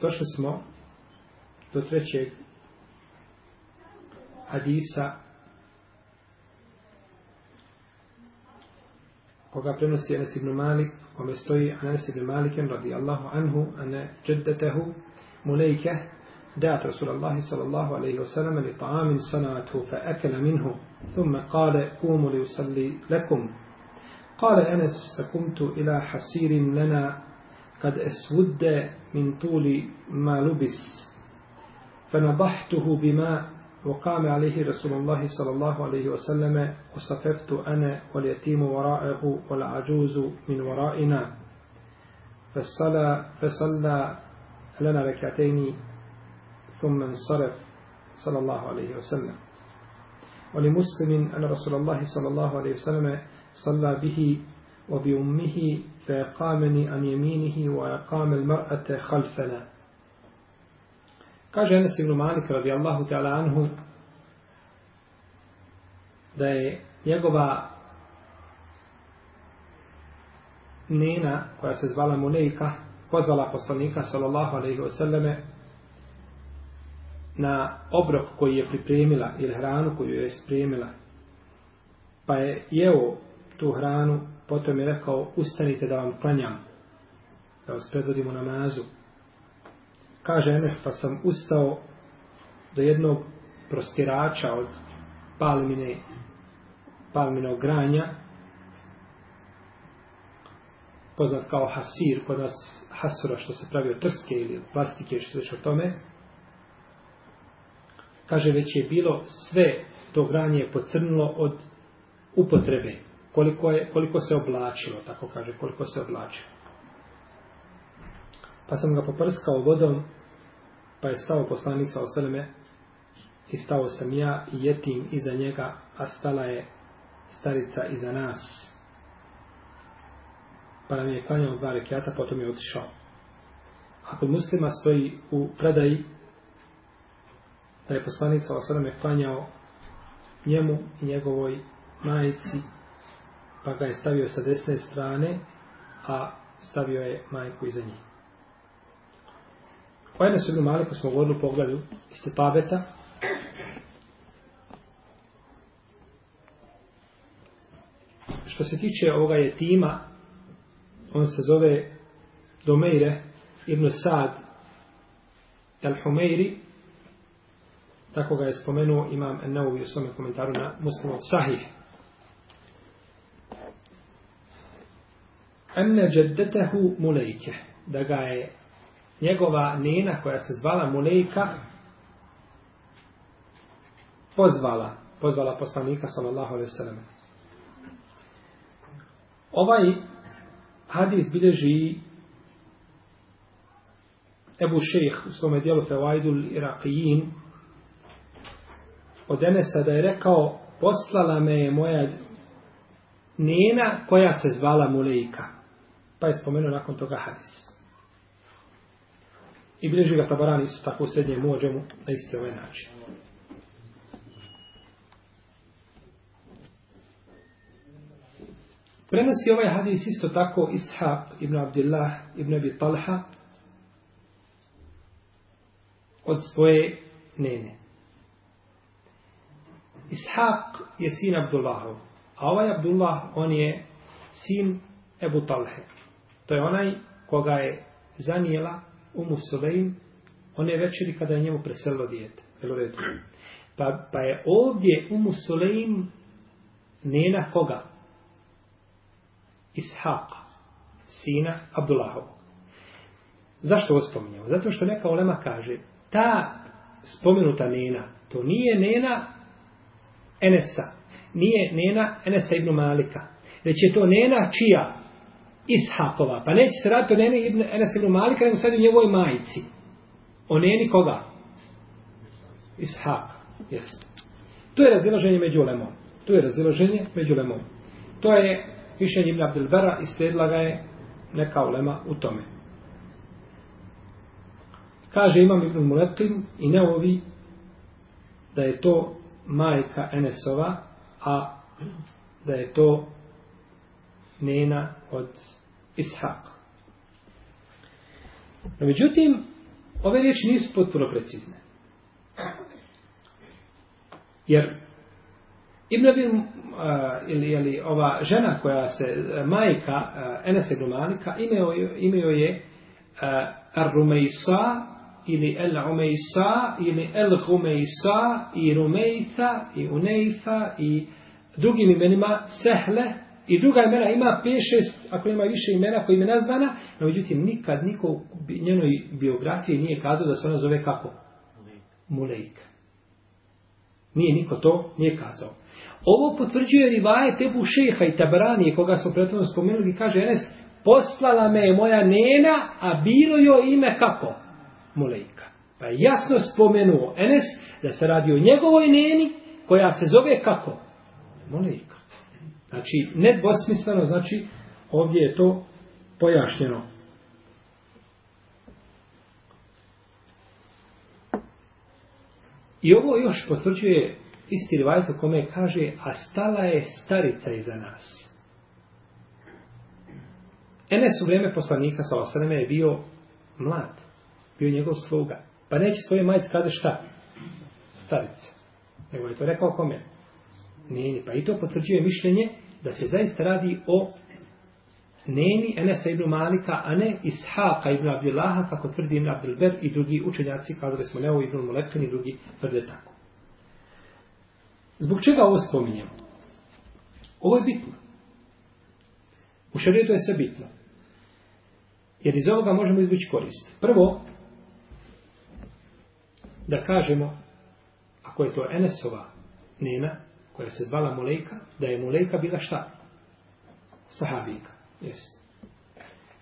Došli smo do trećeg hadisa koga prenosi Anas ibn Malik kome stoji Anas ibn Malikem radijallahu anhu ane džeddetehu mulejke دعت رسول الله صلى الله عليه وسلم لطعام صنعته فأكل منه ثم قال قوموا ليصلي لكم قال أنس فقمت إلى حسير لنا قد أسود من طول ما لبس فنضحته بماء وقام عليه رسول الله صلى الله عليه وسلم وصففت أنا واليتيم وراءه والعجوز من ورائنا فصلى, فصلى لنا ركعتين ثم انصرف صلى الله عليه وسلم ولمسلم أن رسول الله صلى الله عليه وسلم صلى به وبأمه فأقامني عن يمينه وأقام المرأة خلفنا قال جانس بن مالك رضي الله تعالى عنه da je njegova nena koja se zvala Munejka pozvala poslanika sallallahu alaihi wasallame na obrok koji je pripremila ili hranu koju je spremila pa je jeo tu hranu Potom je rekao, ustanite da vam klanjam, da vas predvodim u namazu. Kaže Enes, pa sam ustao do jednog prostirača od palmine, palminog granja, poznat kao hasir, kod nas hasura što se pravi od trske ili od plastike, što već o tome. Kaže, već je bilo sve to granje je pocrnulo od upotrebe koliko, je, koliko se oblačilo, tako kaže, koliko se oblačilo. Pa sam ga poprskao vodom, pa je stao poslanica Oseleme i stao sam ja i jetim iza njega, a stala je starica iza nas. Pa nam je klanjao dva rekiata, potom je otišao. Ako muslima stoji u predaji, da je poslanica Oseleme klanjao njemu i njegovoj majici, pa ga je stavio sa desne strane, a stavio je majku iza njih. O jednom sudu maliku smo govorili u pogledu iste paveta. Što se tiče ovoga je tima, on se zove Domeire ibn Sad al-Humeiri, tako ga je spomenuo imam Ennau u svome komentaru na muslimov Sahih. Emne džedetehu mulejke. Da ga je njegova nena koja se zvala mulejka pozvala. Pozvala poslanika sallallahu alaihi sallam. Ovaj hadis bileži Ebu Šejh u svome dijelu Fevajdul Iraqijin od Enesa da je rekao poslala me je moja nena koja se zvala Mulejka pa je spomenuo nakon toga hadis. I bliži ga tabaran isto tako u srednjem uođemu na isti ovaj način. Prenosi ovaj hadis isto tako Ishaq ibn Abdillah ibn Abi Talha od svoje nene. Ishaq je sin Abdullahov, a ovaj Abdullah on je sin Ebu Talhe. To je onaj koga je zanijela umu Sulejm one večeri kada je njemu preselilo dijete. Jel redu? Pa, pa je ovdje umu Sulejm nena koga? Ishaqa, sina Abdullahovog. Zašto ovo spominjamo? Zato što neka olema kaže, ta spomenuta nena, to nije nena Enesa, nije nena Enesa ibn Malika, već je to nena čija? Ishakova. Pa neće se raditi o Neni Ibn Enes Ibn Malika, nego sad u njevoj majici. O Neni koga? Ishak. Jeste. Tu je razilaženje među lemom. Tu je razilaženje među lemom. To je mišljenje Ibn Abdelbera i stredila ga je neka ulema u tome. Kaže imam Ibn Muletin i ne ovi da je to majka Enesova, a da je to nena od Ishak. No, međutim, ove riječi nisu potpuno precizne. Jer Ibn Abil, uh, ili, ili ova žena koja se, uh, majka uh, Enese Glumanika, imeo, imeo je uh, Ar-Rumejsa ili El-Umejsa ili El-Humejsa i Rumejta i Unejfa i drugim imenima Sehle I druga imena ima 5, 6, ako ima više imena koji imena zvana, no međutim nikad niko u njenoj biografiji nije kazao da se ona zove kako? Mulejka. Nije niko to nije kazao. Ovo potvrđuje rivaje tebu šeha i tabranije koga smo prethodno spomenuli kaže Enes, poslala me je moja nena, a bilo joj ime kako? Mulejka. Pa jasno spomenuo Enes da se radi o njegovoj neni koja se zove kako? Mulejka. Znači, nedvosmisleno, znači, ovdje je to pojašnjeno. I ovo još potvrđuje isti rivajto kome kaže, a stala je starica iza nas. Enes u vrijeme poslanika sa osaneme je bio mlad, bio njegov sluga. Pa neće svoje majice kada šta? Starica. Nego je to rekao kome? Nije, pa i to potvrđuje mišljenje da se zaista radi o Neni Enesa ibn Malika, a ne Ishaqa ibn Abdullaha, kako tvrdi ibn Abdelber i drugi učenjaci, kao smo Leo ibn Mulekan i drugi tvrde tako. Zbog čega ovo spominjemo? Ovo je bitno. U šarijetu je sve bitno. Jer iz ovoga možemo izvući korist. Prvo, da kažemo, ako je to Enesova nena, koja se zvala Molejka, da je Molejka bila šta? Sahabika. Yes.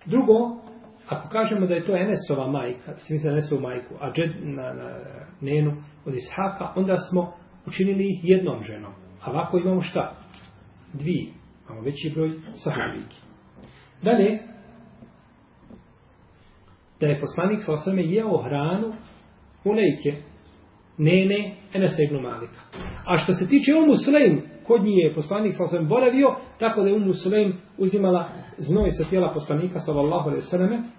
Drugo, ako kažemo da je to Enesova majka, da se misle Enesovu majku, a džed na, na, nenu od Ishaka, onda smo učinili ih jednom ženom. A ovako imamo šta? Dvije. Imamo veći broj sahabiki. Dalje, da je poslanik sa osvrme jeo hranu u nejke, nene Enesa ibn Malika. A što se tiče Umu Sulejm, kod njih je poslanik sa osvijem boravio, tako da je Umu Sulejm uzimala znoj sa tijela poslanika sallallahu alaihi sallam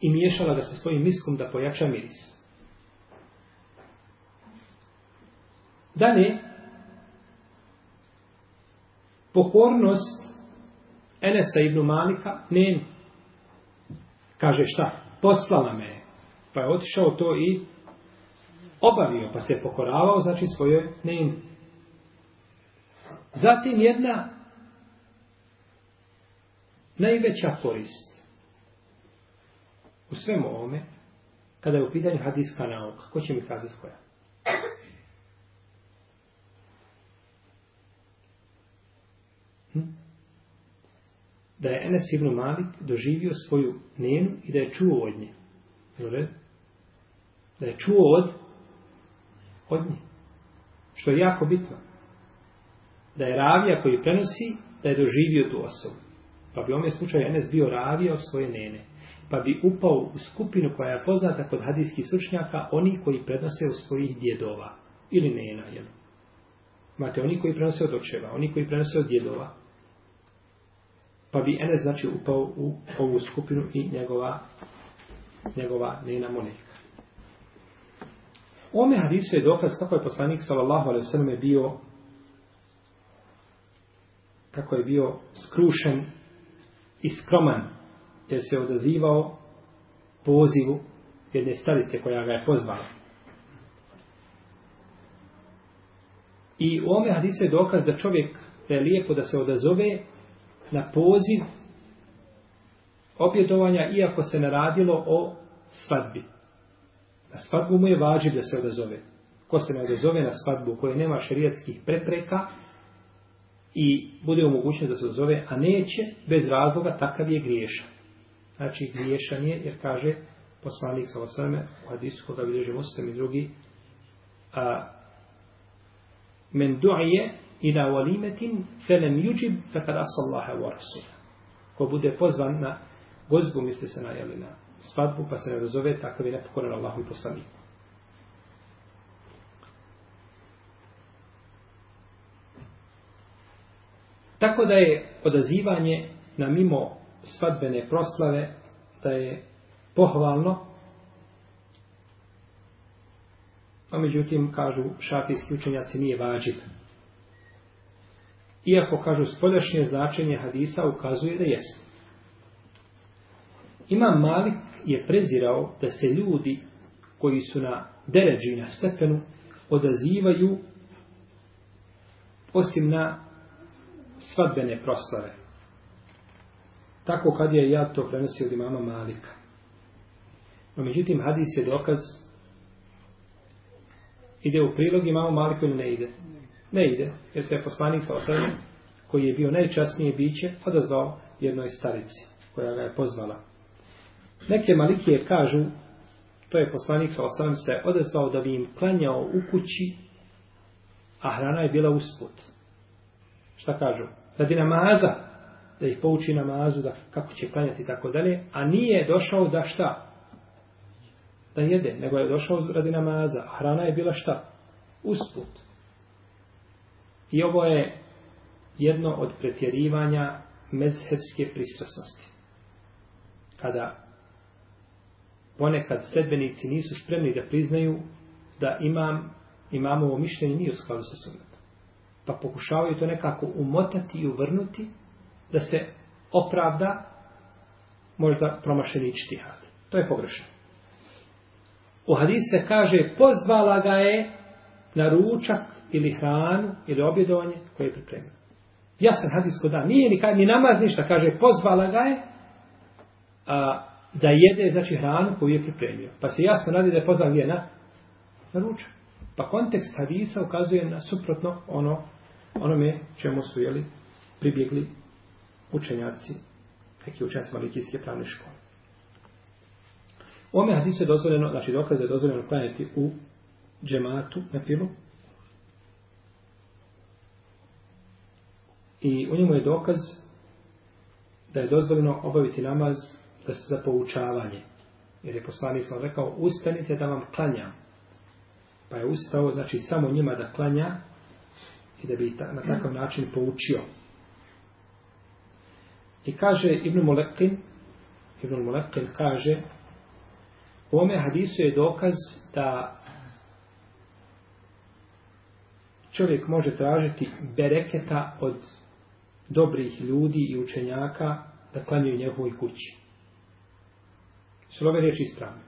i miješala ga sa svojim miskom da pojača miris. Dalje, pokornost Enesa ibn Malika nene. Kaže šta? Poslala me je. Pa je otišao to i obavio, pa se pokoravao, znači svojoj neim. Zatim jedna najveća korist u svemu ovome, kada je u pitanju hadijska nauka, ko će mi kazati koja? Hm? Da je Enes Ibn Malik doživio svoju nenu i da je čuo od nje. Jel red? Da je čuo od od nje. Što je jako bitno. Da je ravija koji prenosi, da je doživio tu osobu. Pa bi u ovom slučaju Enes bio ravija od svoje nene. Pa bi upao u skupinu koja je poznata kod hadijskih sučnjaka, oni koji prenose od svojih djedova. Ili nena, jel? Mate, oni koji prenose od očeva, oni koji prenose od djedova. Pa bi Enes, znači, upao u ovu skupinu i njegova, njegova nena Monika ome hadisu je dokaz kako je poslanik sallallahu alaihi sallam bio kako je bio skrušen i skroman jer se odazivao pozivu jedne starice koja ga je pozvala. I u ome hadisu je dokaz da čovjek da je lijepo da se odazove na poziv objedovanja iako se ne radilo o svadbi. Na svadbu mu je vađiv da se odazove. Ko se ne odazove na svadbu koje nema šarijatskih prepreka i bude omogućen da se odazove, a neće, bez razloga, takav je griješan. Znači, griješan je, jer kaže poslanik sa osvrme, u hadisu koga bilježe muslim i drugi, a, men du'ije ila walimetin felem yujib fekad asallaha wa rasulah. Ko bude pozvan na gozbu, misli se na jelina, svadbu, pa se ne razove takav je nepokoran Allahom i poslanik. Tako da je odazivanje na mimo svadbene proslave da je pohvalno, a međutim, kažu šafijski učenjaci, nije vađiv. Iako, kažu, spodešnje značenje hadisa ukazuje da jest. Imam Malik je prezirao da se ljudi koji su na deređi na stepenu odazivaju osim na svadbene proslave. Tako kad je ja to prenosio od imama Malika. No, međutim, hadis je dokaz ide u prilog imamo Malika ili ne ide. Ne ide, jer se je poslanik sa osadom koji je bio najčasnije biće odazvao jednoj starici koja ga je pozvala Neke malikije kažu, to je poslanik sa osam se odezvao da bi im klanjao u kući, a hrana je bila usput. Šta kažu? Radi namaza, da ih pouči namazu, da kako će klanjati i tako dalje, a nije došao da šta? Da jede, nego je došao radi namaza, a hrana je bila šta? Usput. I ovo je jedno od pretjerivanja mezhevske pristrasnosti. Kada ponekad sledbenici nisu spremni da priznaju da imam, imamovo mišljenje nije u skladu sa sunnetom. Pa pokušavaju to nekako umotati i uvrnuti da se opravda možda promašeni čtihad. To je pogrešno. U hadisu se kaže pozvala ga je na ručak ili hranu ili objedovanje koje je pripremila. Jasan hadis ko da. Nije ni, ni namaz ništa. Kaže pozvala ga je a, da jede znači hranu koju je pripremio. Pa se jasno radi da je pozvan gdje na, na ručak. Pa kontekst hadisa ukazuje na suprotno ono onome čemu su jeli pribjegli učenjaci neki učenjaci malikijske pravne škole. U ome hadisu je dozvoljeno, znači dokaz je dozvoljeno klanjati u džematu na filu. I u njemu je dokaz da je dozvoljeno obaviti namaz da se za poučavanje. Jer je poslanik sam rekao, ustanite da vam klanjam. Pa je ustao, znači, samo njima da klanja i da bi na takav način poučio. I kaže Ibn Mulekin, Ibn Mulekin kaže, u ome hadisu je dokaz da čovjek može tražiti bereketa od dobrih ljudi i učenjaka da klanjaju njegovoj kući. Slove riječi strane.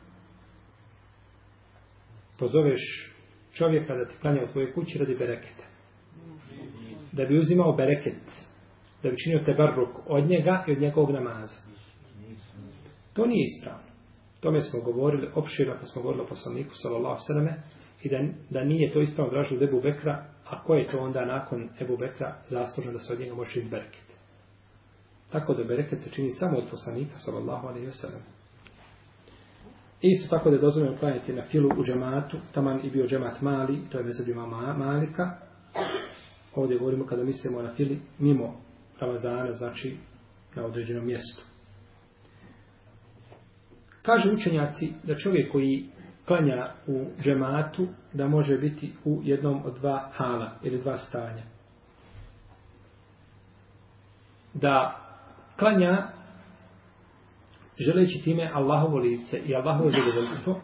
Pozoveš čovjeka da ti klanja u tvojoj kući radi bereketa. Da bi uzimao bereket. Da bi činio tebar ruk od njega i od njegovog namaza. To nije ispravno. Tome smo govorili opširno kad smo govorili o poslaniku sallallahu sallam i da, da nije to ispravno zražilo od Ebu Bekra, a ko je to onda nakon Ebu Bekra zaslužen da se od njega može činiti bereket. Tako da bereket se čini samo od poslanika sallallahu alaihi wa sallam. Isto tako da je dozvoljeno klanjati na filu u džematu, taman i bio džemat mali, to je mesad ima malika. Ovdje govorimo kada mislimo na fili mimo Ramazana, znači na određenom mjestu. Kažu učenjaci da čovjek koji klanja u džematu, da može biti u jednom od dva hala ili dva stanja. Da klanja želeći time Allahovo lice i Allahovo zadovoljstvo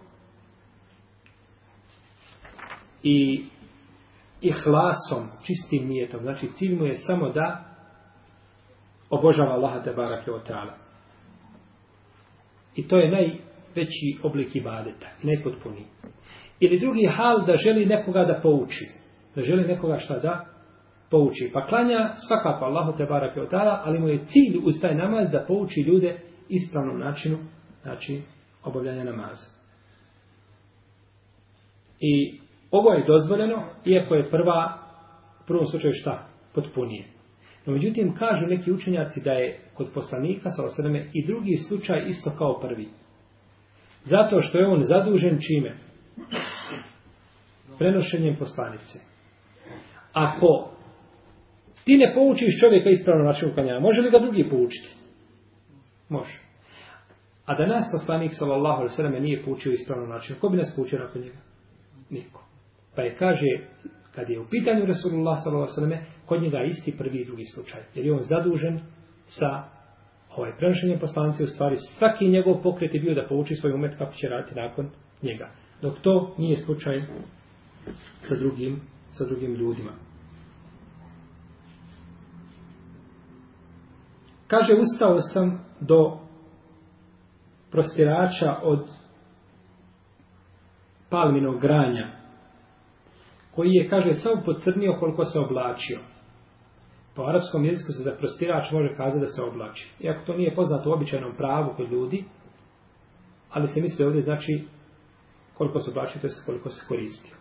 i ihlasom, čistim nijetom. Znači, cilj mu je samo da obožava Allaha te barake o ta'ala. I to je najveći oblik ibadeta, najpotpuniji. Ili drugi hal da želi nekoga da pouči. Da želi nekoga šta da pouči. Pa klanja svakako Allahu te barake o ta'ala, ali mu je cilj uz taj namaz da pouči ljude ispravnom načinu znači obavljanja namaza. I ovo je dozvoljeno, iako je prva, u prvom slučaju šta? Potpunije. No, međutim, kažu neki učenjaci da je kod poslanika, sa osadame, i drugi slučaj isto kao prvi. Zato što je on zadužen čime? Prenošenjem poslanice. Ako ti ne poučiš čovjeka ispravno načinu kanjana, može li ga drugi poučiti? Može. A da nas poslanik sallallahu alejhi ve selleme nije poučio ispravno način, ko bi nas poučio nakon njega? Niko. Pa je kaže kad je u pitanju Rasulullah sallallahu alejhi ve selleme, kod njega je isti prvi i drugi slučaj. Jer je on zadužen sa ovaj prenošenje poslanice u stvari svaki njegov pokret je bio da pouči svoj umet kako će raditi nakon njega. Dok to nije slučaj sa drugim, sa drugim ljudima. Kaže, ustao sam do prostirača od palminog granja, koji je, kaže, samo pocrnio koliko se oblačio. Po arapskom jeziku se za prostirač može kazati da se oblači. Iako to nije poznato u običajnom pravu kod ljudi, ali se misli ovdje znači koliko se oblačio, to koliko se koristio.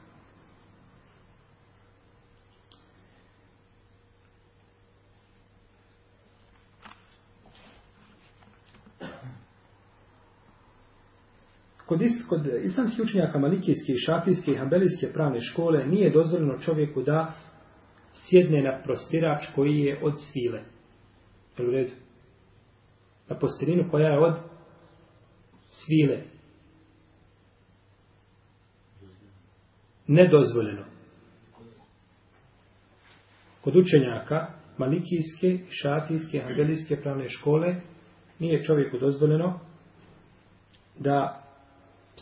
Kod, is, kod islamski učenjaka malikijske, šafijske i hambelijske pravne škole nije dozvoljeno čovjeku da sjedne na prostirač koji je od sile. Jel u redu? Na postirinu koja je od svile. Nedozvoljeno. Kod učenjaka malikijske, šafijske i hambelijske pravne škole nije čovjeku dozvoljeno da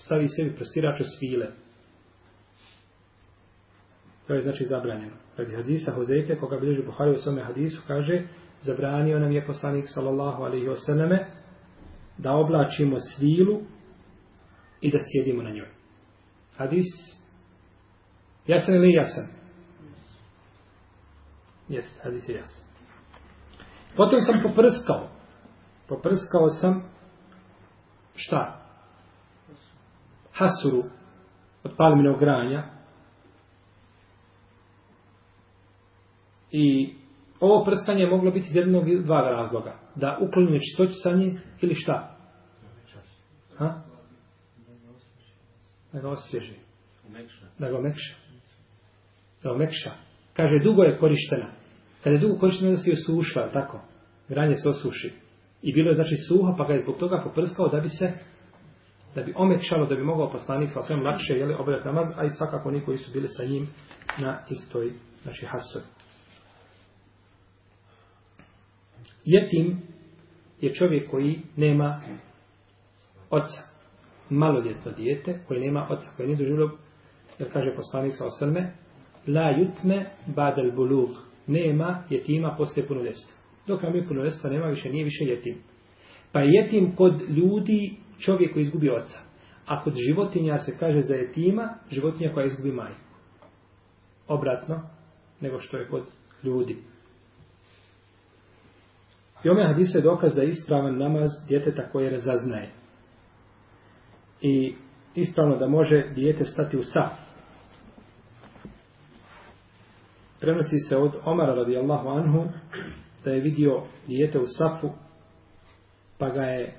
stavi sebi prstirače svile. To je znači zabranjeno. Radi hadisa Hozeke, koga bilježi Buhari u svome hadisu, kaže zabranio nam je poslanik sallallahu alaihi osaneme da oblačimo svilu i da sjedimo na njoj. Hadis jasan ili jasan? Jest, hadis je jasan. Potom sam poprskao. Poprskao sam šta? hasuru od palminog granja. I ovo prskanje je moglo biti iz jednog dva razloga. Da uklonju nečistoću sa njim ili šta? Ha? Da ga osvježi. Da ga omekša. Da ga omekša. Kaže, dugo je korištena. Kada je dugo korištena, da se je osušla, tako? Granje se osuši. I bilo je znači suho, pa ga je zbog toga poprskao da bi se da bi omećalo, da bi mogao poslanik sa svem lakše jeli, obavljati namaz, a i svakako oni koji su bili sa njim na istoj, znači hasoj. Jetim je čovjek koji nema oca. Malodjetno dijete koji nema oca, koji nije doživio, jer kaže poslanik sa osrme, la jutme badal bulug, nema jetima poslije punoljestva. Dok nam je punoljestva, nema više, nije više jetim. Pa je jetim kod ljudi čovjek koji izgubi oca. A kod životinja se kaže za etima, životinja koja izgubi majku. Obratno, nego što je kod ljudi. I ome hadisa je dokaz da je ispravan namaz djeteta koje razaznaje. I ispravno da može dijete stati u saf. Prenosi se od Omara radijallahu anhu da je vidio dijete u safu pa ga je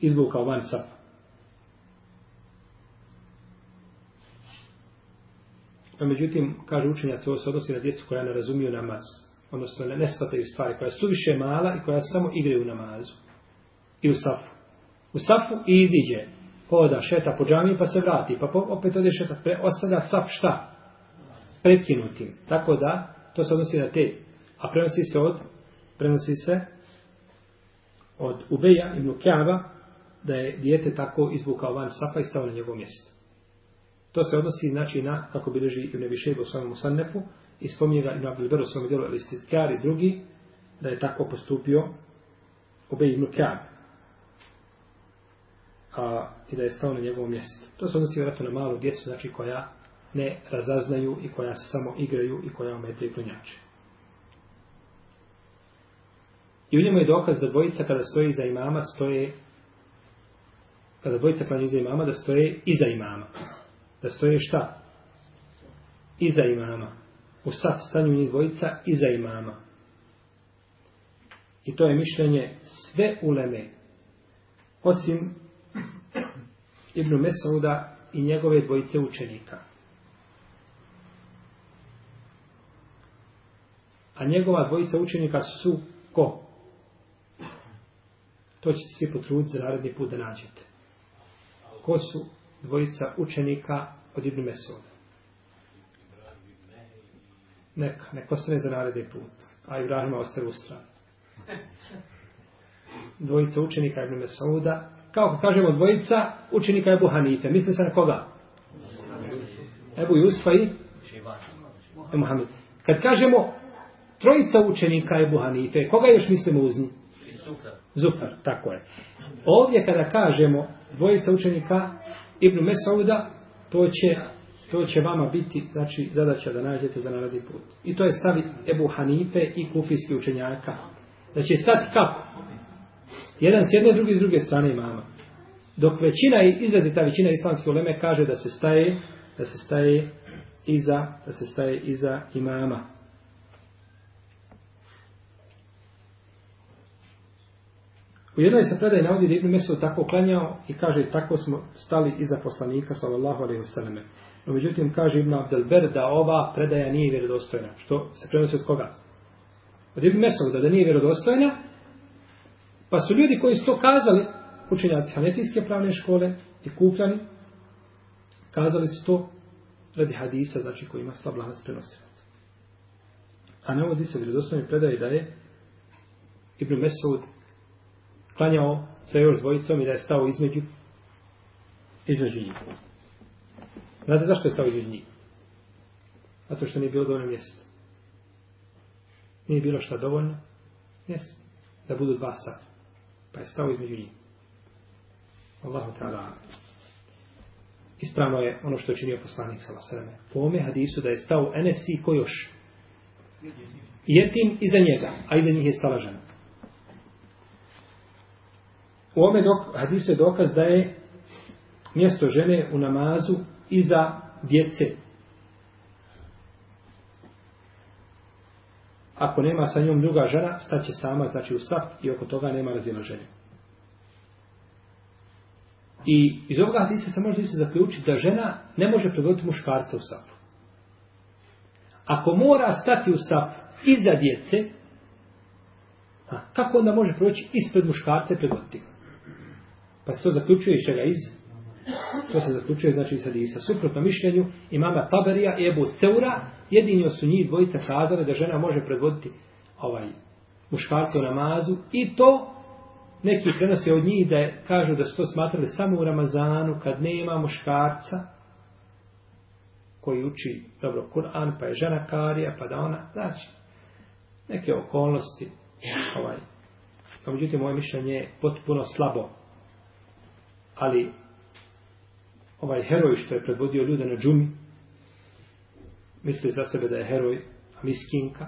izvukao van safa. Pa A međutim, kaže učenjac, ovo se odnosi na djecu koja ne razumiju namaz. Odnosno, ne nestataju stvari koja su više mala i koja samo igraju u namazu. I u safu. U safu i iziđe. Poda, šeta po džami pa se vrati. Pa opet ode šeta. Pre, ostavlja saf šta? Prekinutim. Tako da, to se odnosi na te. A prenosi se od prenosi se od Ubeja ibn Kjava, da je dijete tako izvukao van safa i stao na njegovo mjesto. To se odnosi znači na kako bi drži Ibn Abišejba u svojom Musannefu i spominje ga Ibn Abdelber u svojom djelu ili Stitkar i drugi da je tako postupio obe Ibn Kjab a, i da je stao na njegovo mjesto. To se odnosi vjerojatno na malu djecu znači koja ne razaznaju i koja se samo igraju i koja ometri klonjače. I u njemu je dokaz da dvojica kada stoji za imama stoje kada dvojica klanju iza imama, da stoje iza imama. Da stoje šta? Iza imama. U sad stanju njih dvojica iza imama. I to je mišljenje sve uleme, osim Ibn Mesauda i njegove dvojice učenika. A njegova dvojica učenika su ko? To ćete svi potruditi za naredni put da nađete ko su dvojica učenika od Ibn Mesuda. Neka, neko ostane za naredni put, a Ibrahima ostaje u stranu. Dvojica učenika Ibn Mesuda, kao ako kažemo dvojica učenika Ebu Hanife, misli se na koga? Ebu Jusfa i Ebu Hanife. Kad kažemo trojica učenika Ebu Hanife, koga još mislimo uz njih? Zufar, tako je. Ovdje kada kažemo dvojica učenika Ibnu Mesauda, to će, to će vama biti znači, zadaća da nađete za naredni put. I to je stavi Ebu Hanife i kufijski učenjaka. Da će stati kako? Jedan s jedne, drugi s druge strane imama. Dok većina, izlazi ta većina islamske uleme, kaže da se staje, da se staje iza, da se staje iza imama. U jednoj se predaj navodi da Ibn Mesud tako klanjao i kaže tako smo stali iza poslanika sallallahu alaihi wasallam. No međutim kaže Ibn Abdelber da ova predaja nije vjerodostojna. Što se prenosi od koga? Od Ibn Mesuda da nije vjerodostojna. Pa su ljudi koji su to kazali, učenjaci hanetijske pravne škole i kupljani, kazali su to radi hadisa, znači koji ima slab lanac prenosilaca. A ne ovdje se vjerodostojni predaj da je Ibn Mesud klanjao sa još dvojicom i da je stao između između njih. Znate zašto je stao između njih? Zato što nije bilo dovoljno mjesta. Nije bilo šta dovoljno mjesta da budu dva sata. Pa je stao između njih. Allahu ta'ala ispravno je ono što je činio poslanik sa vasreme. Po ome hadisu da je stao Enes i ko još? Jetim iza njega, a iza njih je stala žena. U ome dok, hadisu je dokaz da je mjesto žene u namazu iza djece. Ako nema sa njom druga žena, staće sama, znači u saf i oko toga nema razilaženja. I iz ovoga hadisa se može se zaključiti da žena ne može prevoditi muškarca u safu. Ako mora stati u saf iza djece, a, kako onda može proći ispred muškarca i prevoditi ga? Pa se to zaključuje iz čega iz? To se zaključuje znači iz hadisa. Suprotno mišljenju imama Taberija i Ebu Seura jedini su njih dvojica kazali da žena može predvoditi ovaj muškarcu namazu i to neki prenose od njih da je, kažu da su to smatrali samo u Ramazanu kad nema muškarca koji uči dobro Kur'an, pa je žena karija, pa da ona, znači, neke okolnosti, ovaj, pa međutim, moje mišljenje je potpuno slabo, ali ovaj heroj što je predvodio ljude na džumi, misli za sebe da je heroj, a miskinka,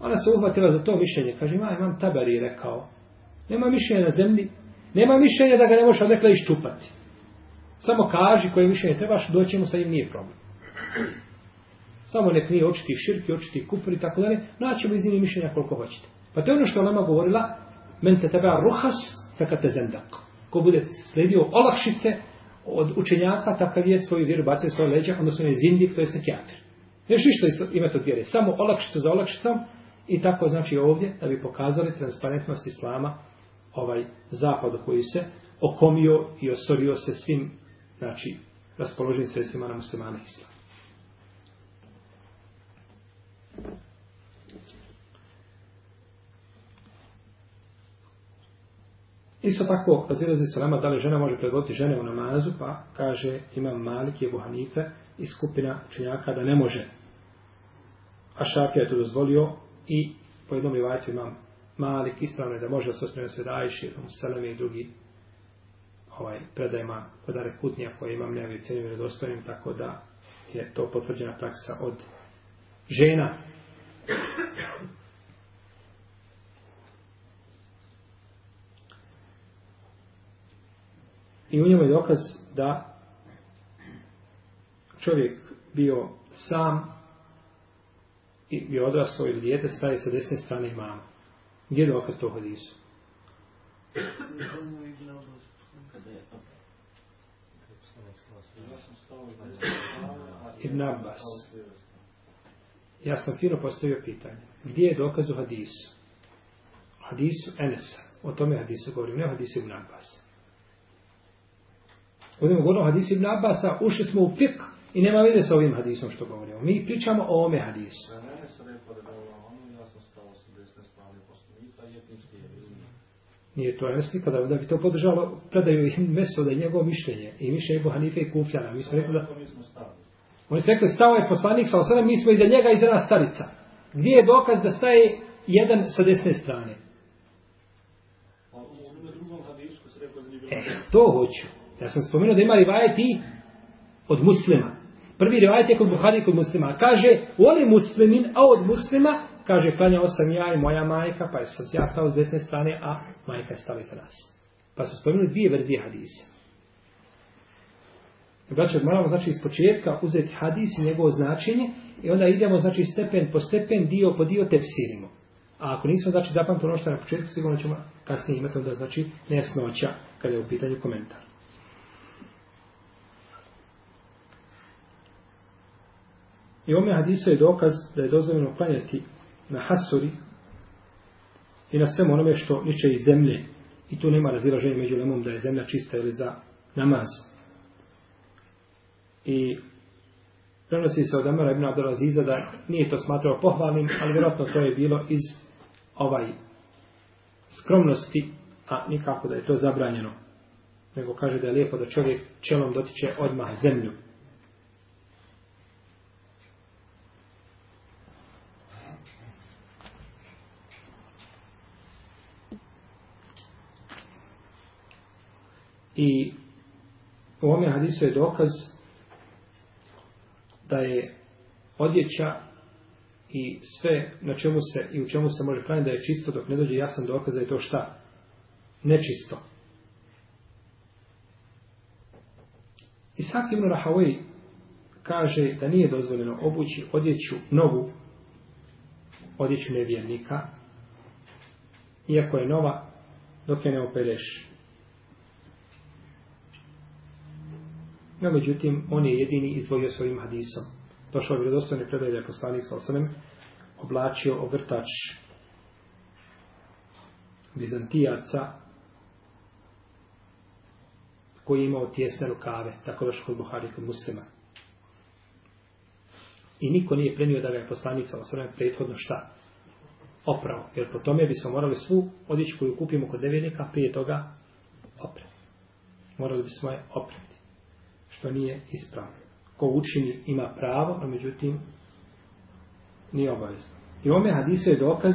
ona se uhvatila za to mišljenje. Kaže, ima, imam taberi, rekao. Nema mišljenja na zemlji. Nema mišljenja da ga ne možeš odekle iščupati. Samo kaži koje mišljenje trebaš, doći mu sa im nije problem. Samo nek nije očiti širki, očiti kufr i tako dalje. Naći mu iz mišljenja koliko hoćete. Pa to je ono što ona govorila, men te tebe ruhas, fekate zendako ko bude sledio olakšice od učenjaka, takav je svoju vjeru bacio svoje leđa, odnosno je zindik, to je stakijatr. Ne što ništa imate od vjere, samo olakšicu za olakšicom i tako znači ovdje da bi pokazali transparentnost islama ovaj zapad koji se okomio i osorio se svim znači raspoloženim sredstvima na muslimana islama. Thank you. Isto tako, razilazi se nama da li žena može predvoditi žene u namazu, pa kaže imam Malik i Buhanife i skupina činjaka da ne može. A Šafija je to dozvolio i po jednom rivajtu imam Malik, ispravno je da može da se osmijem se Rajši, Seleme i drugi ovaj, predajima podare kutnija koje imam nevi cenim redostojnim, tako da je to potvrđena praksa od žena. I u njemu je dokaz da čovjek bio sam i bio odrasao ili djete staje sa desne strane imama. Gdje je dokaz to hadisu? Ibn Abbas. Ja sam fino postavio pitanje. Gdje je dokaz u hadisu? Hadisu Enesa. O tome hadisu govorim, ne o hadisu Ibn Abbasu. Ovim govorom hadis Ibn Abasa ušli smo u fik i nema veze sa ovim hadisom što govorimo. Mi pričamo o ome hadisu. Nije to jesli, kada da bi to podržalo, predaju im meso da je njegov mišljenje. I mišljenje Ebu Hanife i Kufljana. Mi smo rekli da... Oni su rekli, stao je poslanik sa osadem, mi smo iza njega iza nas starica. Gdje je dokaz da staje jedan sa desne strane? Pa e, to hoću. Ja sam spomenuo da ima rivajet i od muslima. Prvi rivajet je kod Buhari kod muslima. Kaže, on je muslimin, a od muslima, kaže, klanjao sam ja i moja majka, pa sam ja stao s desne strane, a majka je stala za nas. Pa su spomenuli dvije verzije hadisa. Braće, moramo znači iz početka uzeti hadis i njegovo značenje i onda idemo znači stepen po stepen, dio po dio tepsirimo. A ako nismo znači zapamtili ono što na početku, sigurno ćemo kasnije imati onda znači nesnoća kada je u pitanju komentar. I ome hadisu je dokaz da je dozvoljeno klanjati na hasuri i na svem onome što niče iz zemlje. I tu nema razilaženja među lemom da je zemlja čista ili za namaz. I prenosi se od Amara ibn Abdelaziza da nije to smatrao pohvalnim, ali vjerojatno to je bilo iz ovaj skromnosti, a nikako da je to zabranjeno. Nego kaže da je lijepo da čovjek čelom dotiče odmah zemlju. I u ovome hadisu je dokaz da je odjeća i sve na čemu se i u čemu se može klanjati da je čisto dok ne dođe jasan dokaz da je to šta? Nečisto. Isak ibn Rahavaj kaže da nije dozvoljeno obući odjeću novu odjeću nevjernika iako je nova dok je ne opereš No, međutim, on je jedini izdvojio svojim hadisom. Došao bi redostojne predaje da je poslanik sa osanem oblačio ogrtač Bizantijaca koji je imao tjesne rukave, tako došlo kod Buhari kod muslima. I niko nije prenio da ga je poslanik sa osanem prethodno šta oprao. Jer po tome bismo morali svu odjeću koju kupimo kod devjenika prije toga oprati. Morali bismo je oprati što nije ispravno. Ko učini ima pravo, a međutim nije obavezno. I ome hadisu je dokaz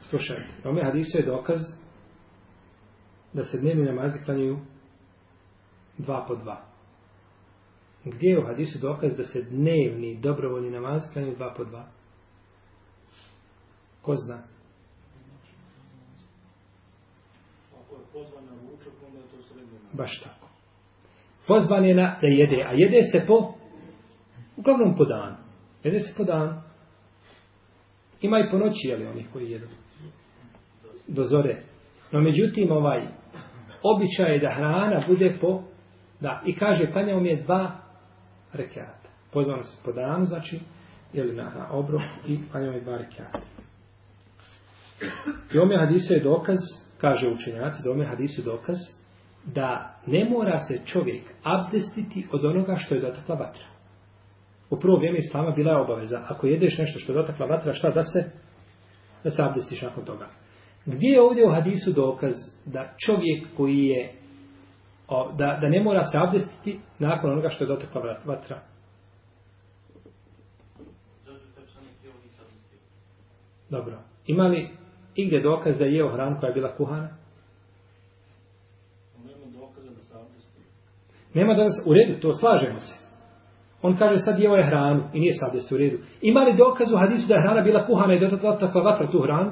slušajte, ome hadisu je dokaz da se dnevni namazi klanjuju dva po dva. Gdje je u hadisu dokaz da se dnevni dobrovoljni namaz klanjuju dva po dva? Ko zna? Ako je pozvan na ručak, onda je to srednji namaz. Baš tako pozvan je na da jede, a jede se po uglavnom po dan. Jede se po dan. Ima i po noći, jel, onih koji jedu. Do zore. No, međutim, ovaj, običaj je da hrana bude po da, i kaže, panjao mi je dva rekiata. Pozvano se po danu, znači, jel, na, na obrok i panjao mi je dva rekiata. I ome hadisu je dokaz, kaže učenjaci, da ome hadisu je dokaz da ne mora se čovjek abdestiti od onoga što je dotakla vatra. U prvo vrijeme islama bila je obaveza. Ako jedeš nešto što je dotakla vatra, šta da se, da se abdestiš nakon toga. Gdje je ovdje u hadisu dokaz da čovjek koji je, o, da, da ne mora se abdestiti nakon onoga što je dotakla vatra? Dobro. Ima li igdje dokaz da je jeo hranu koja je bila kuhana? Nema danas, u redu, to slažemo se. On kaže sad jeo je hranu i nije sad jeste u redu. Ima li dokaz u hadisu da je hrana bila kuhana i da je tako vatra, vatra tu hranu?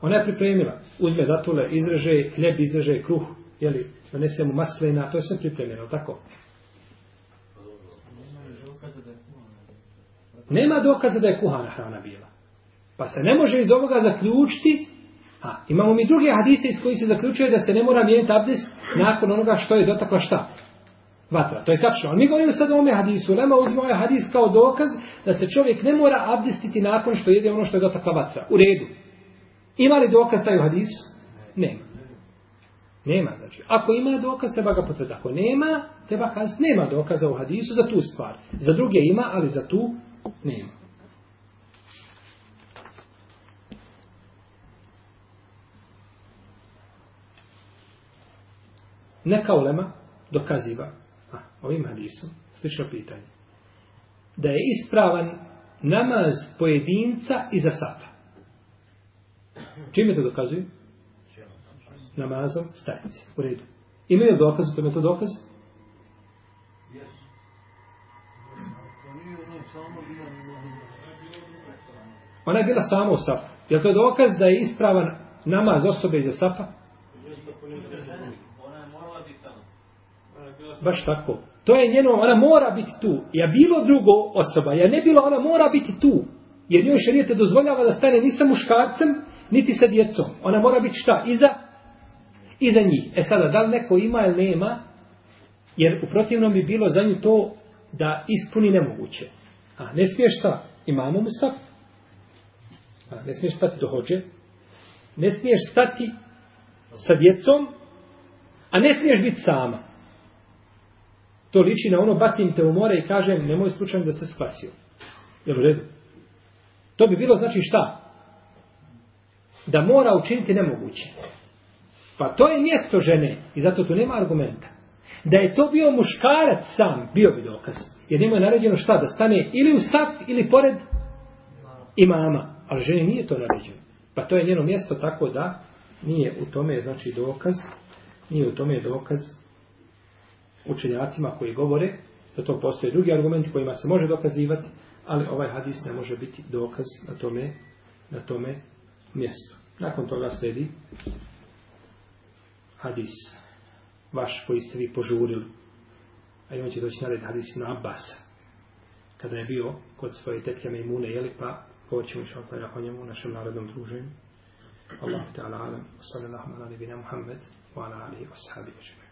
Ona je pripremila. Uzme datule, izreže, hljeb izreže, kruh, jeli, donese mu maslina, to je sve pripremljeno, tako? Nema dokaza da je kuhana hrana bila. Pa se ne može iz ovoga zaključiti A, imamo mi druge hadise iz koji se zaključuje da se ne mora mijeniti abdest nakon onoga što je dotakla šta? Vatra, to je tačno. Ali mi govorimo sad o ome hadisu. Lema uzima ovaj hadis kao dokaz da se čovjek ne mora abdestiti nakon što jede ono što je dotakla vatra. U redu. Ima li dokaz taj u hadisu? Nema. Nema, znači. Ako ima dokaz, treba ga potvrda. Ako nema, treba kazati, nema dokaza u hadisu za tu stvar. Za druge ima, ali za tu nema. neka ulema dokaziva a, ovim hadisom, slično pitanje, da je ispravan namaz pojedinca iza sata. Čime to dokazuju? Namazom stajice. U redu. Imaju li dokaz, to je to dokaz? Ona je bila samo u safu. Je to dokaz da je ispravan namaz osobe iza sata? baš tako. To je njeno, ona mora biti tu. Ja bilo drugo osoba, ja ne bilo, ona mora biti tu. Jer njoj šarijete dozvoljava da stane ni sa muškarcem, niti sa djecom. Ona mora biti šta? Iza? Iza njih. E sada, da li neko ima ili nema? Jer u protivnom bi bilo za nju to da ispuni nemoguće. A ne smiješ sa imamom sa? A ne smiješ stati do hođe? Ne smiješ stati sa djecom? A ne smiješ biti sama? To liči na ono, bacim te u more i kažem, nemoj slučajno da se spasio. Jel u redu? To bi bilo znači šta? Da mora učiniti nemoguće. Pa to je mjesto žene i zato tu nema argumenta. Da je to bio muškarac sam, bio bi dokaz. Jer njemu je naređeno šta? Da stane ili u sav ili pored imama. Ali žene nije to naređeno. Pa to je njeno mjesto tako da nije u tome znači dokaz. Nije u tome dokaz učenjacima koji govore, za to postoje drugi argumenti kojima se može dokazivati, ali ovaj hadis ne može biti dokaz na tome, na tome mjestu. Nakon toga sledi hadis vaš koji ste vi požurili. A imat će doći naredni hadis na Abasa. Kada je bio kod svoje tetke Mejmune, jeli pa povoćemo i šalpa na njemu u našem narodnom druženju. Allahu ta'ala alam, sallallahu ala nebina Muhammed, wa ala alihi wa sahabi ježima.